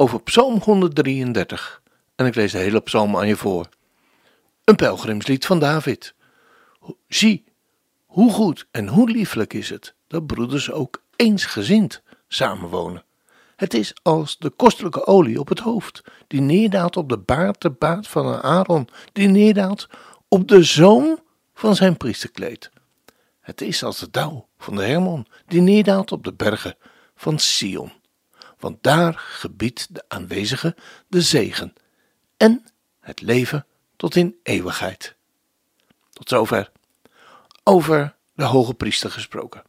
over Psalm 133. En ik lees de hele psalm aan je voor. Een pelgrimslied van David. Zie, hoe goed en hoe lieflijk is het dat broeders ook eensgezind samenwonen. Het is als de kostelijke olie op het hoofd, die neerdaalt op de baard, de baard van een Aaron, die neerdaalt op de zoon van zijn priesterkleed. Het is als de dauw van de Hermon, die neerdaalt op de bergen van Sion. Want daar gebiedt de aanwezige de zegen en het leven tot in eeuwigheid. Tot zover over de hoge priester gesproken.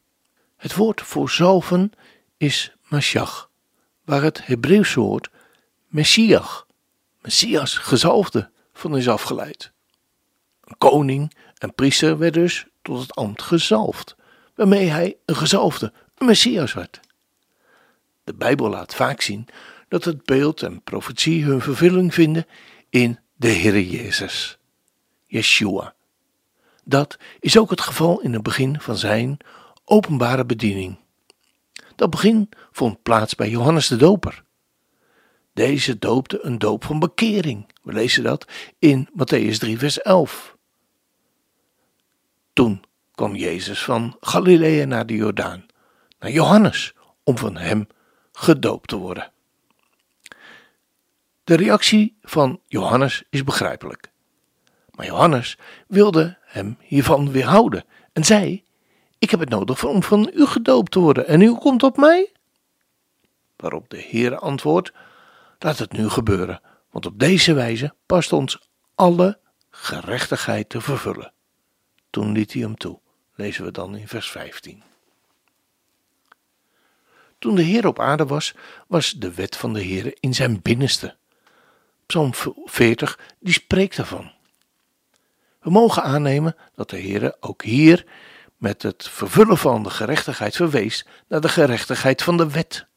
Het woord voor zalven is Mashiach, waar het Hebreeuwse woord Messiach, Messias, gezalfde, van is afgeleid. Een koning en priester werd dus tot het ambt gezalfd, waarmee hij een gezalfde, een Messias werd. De Bijbel laat vaak zien dat het beeld en profetie hun vervulling vinden in de Heer Jezus, Yeshua. Dat is ook het geval in het begin van zijn openbare bediening. Dat begin vond plaats bij Johannes de Doper. Deze doopte een doop van bekering. We lezen dat in Matthäus 3, vers 11. Toen kwam Jezus van Galilea naar de Jordaan, naar Johannes, om van hem gedoopt te worden. De reactie van Johannes is begrijpelijk. Maar Johannes wilde hem hiervan weerhouden en zei: Ik heb het nodig om van u gedoopt te worden en u komt op mij? Waarop de Heer antwoordt: Laat het nu gebeuren, want op deze wijze past ons alle gerechtigheid te vervullen. Toen liet hij hem toe, lezen we dan in vers 15. Toen de Heer op aarde was, was de wet van de Heer in zijn binnenste. Psalm 40, die spreekt daarvan. We mogen aannemen dat de Heer ook hier met het vervullen van de gerechtigheid verwees naar de gerechtigheid van de wet.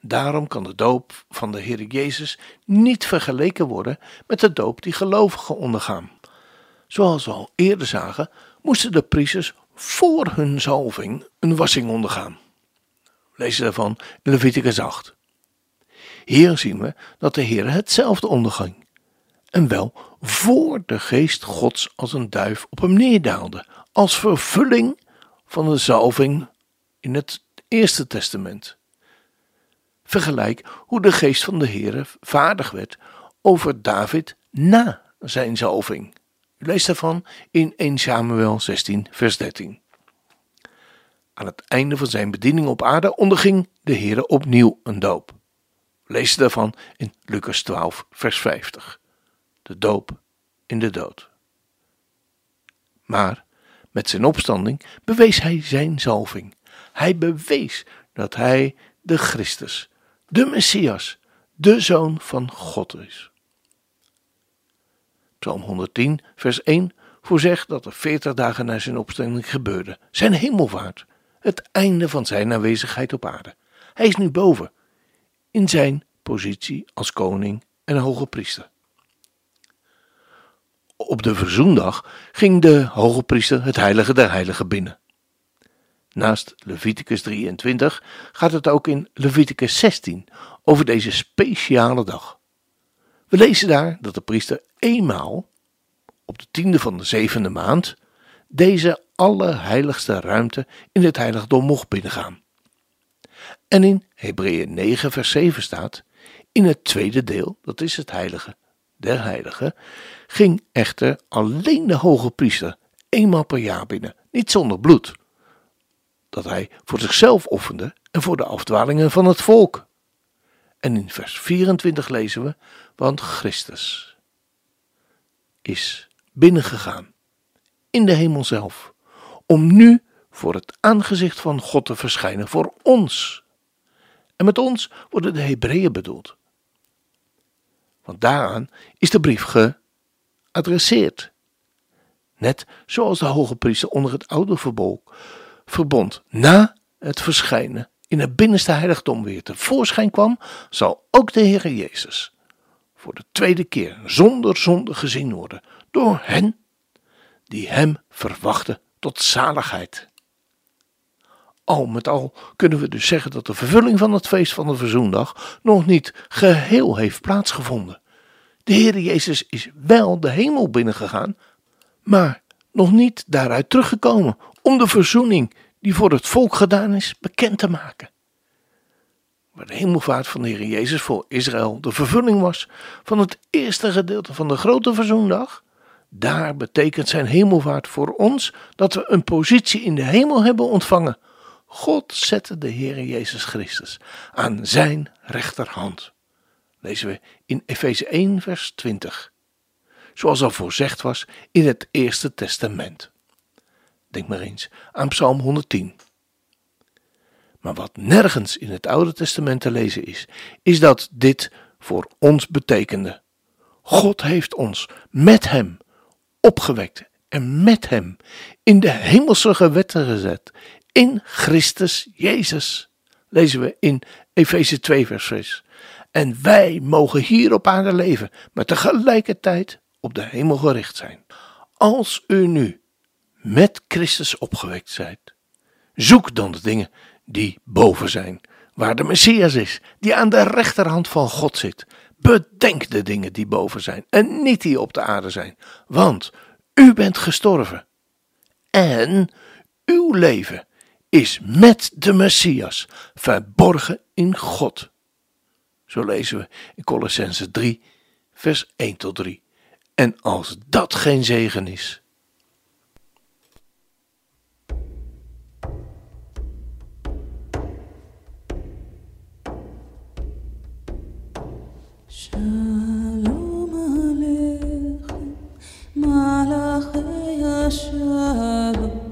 Daarom kan de doop van de Heer Jezus niet vergeleken worden met de doop die gelovigen ondergaan. Zoals we al eerder zagen, moesten de priesters voor hun zalving een wassing ondergaan. Lees daarvan in Leviticus 8. Hier zien we dat de Heer hetzelfde onderging. En wel voor de geest Gods als een duif op hem neerdaalde, als vervulling van de zalving in het Eerste Testament. Vergelijk hoe de geest van de Heer vaardig werd over David na zijn zalving. U leest daarvan in 1 Samuel 16, vers 13. Aan het einde van zijn bediening op aarde onderging de Heer opnieuw een doop. Lees daarvan in Lucas 12, vers 50. De doop in de dood. Maar met zijn opstanding bewees hij zijn zalving. Hij bewees dat hij de Christus, de Messias, de Zoon van God is. Psalm 110, vers 1 voorzegt dat er veertig dagen na zijn opstanding gebeurde, zijn hemelvaart, het einde van zijn aanwezigheid op aarde. Hij is nu boven, in zijn positie als koning en hoge priester. Op de verzoendag ging de hoge priester het heilige der heiligen binnen. Naast Leviticus 23 gaat het ook in Leviticus 16 over deze speciale dag. We lezen daar dat de priester eenmaal, op de tiende van de zevende maand, deze allerheiligste ruimte in het heiligdom mocht binnengaan. En in Hebreeën 9 vers 7 staat, in het tweede deel, dat is het heilige der heiligen, ging echter alleen de hoge priester eenmaal per jaar binnen, niet zonder bloed, dat hij voor zichzelf offerde en voor de afdwalingen van het volk. En in vers 24 lezen we, want Christus is binnengegaan in de hemel zelf, om nu voor het aangezicht van God te verschijnen voor ons. En met ons worden de Hebreeën bedoeld. want daaraan is de brief geadresseerd. Net zoals de hoge priester onder het oude verbond na het verschijnen in het binnenste heiligdom weer tevoorschijn kwam, zal ook de Heer Jezus voor de tweede keer zonder zonde gezien worden door hen die Hem verwachten tot zaligheid. Al met al kunnen we dus zeggen dat de vervulling van het feest van de verzoendag nog niet geheel heeft plaatsgevonden. De Heer Jezus is wel de hemel binnengegaan, maar nog niet daaruit teruggekomen om de verzoening die voor het volk gedaan is bekend te maken. Waar de hemelvaart van de Heer Jezus voor Israël de vervulling was van het eerste gedeelte van de grote verzoendag, daar betekent zijn hemelvaart voor ons dat we een positie in de hemel hebben ontvangen. God zette de Heer Jezus Christus aan zijn rechterhand. Lezen we in Efeze 1, vers 20. Zoals al voorzegd was in het Eerste Testament. Denk maar eens aan Psalm 110. Maar wat nergens in het Oude Testament te lezen is, is dat dit voor ons betekende. God heeft ons met Hem opgewekt en met Hem in de hemelse gewetten gezet, in Christus Jezus. Lezen we in Efeze 2, vers 6. En wij mogen hier op aarde leven, maar tegelijkertijd op de hemel gericht zijn. Als u nu met Christus opgewekt zijt, zoek dan de dingen die boven zijn, waar de Messias is, die aan de rechterhand van God zit. Bedenk de dingen die boven zijn en niet die op de aarde zijn, want u bent gestorven. En uw leven is met de Messias verborgen in God. Zo lezen we in Colossense 3, vers 1 tot 3. En als dat geen zegen is, shadow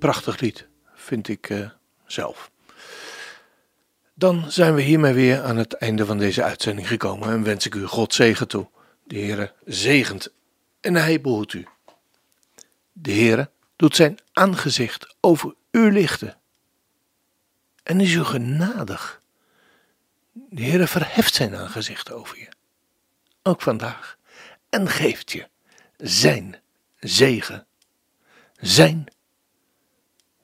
Prachtig lied, vind ik uh, zelf. Dan zijn we hiermee weer aan het einde van deze uitzending gekomen en wens ik u God zegen toe. De Heere zegent en hij behoedt u. De Heere doet zijn aangezicht over u lichten en is u genadig. De Heere verheft zijn aangezicht over je, ook vandaag, en geeft je zijn zegen, zijn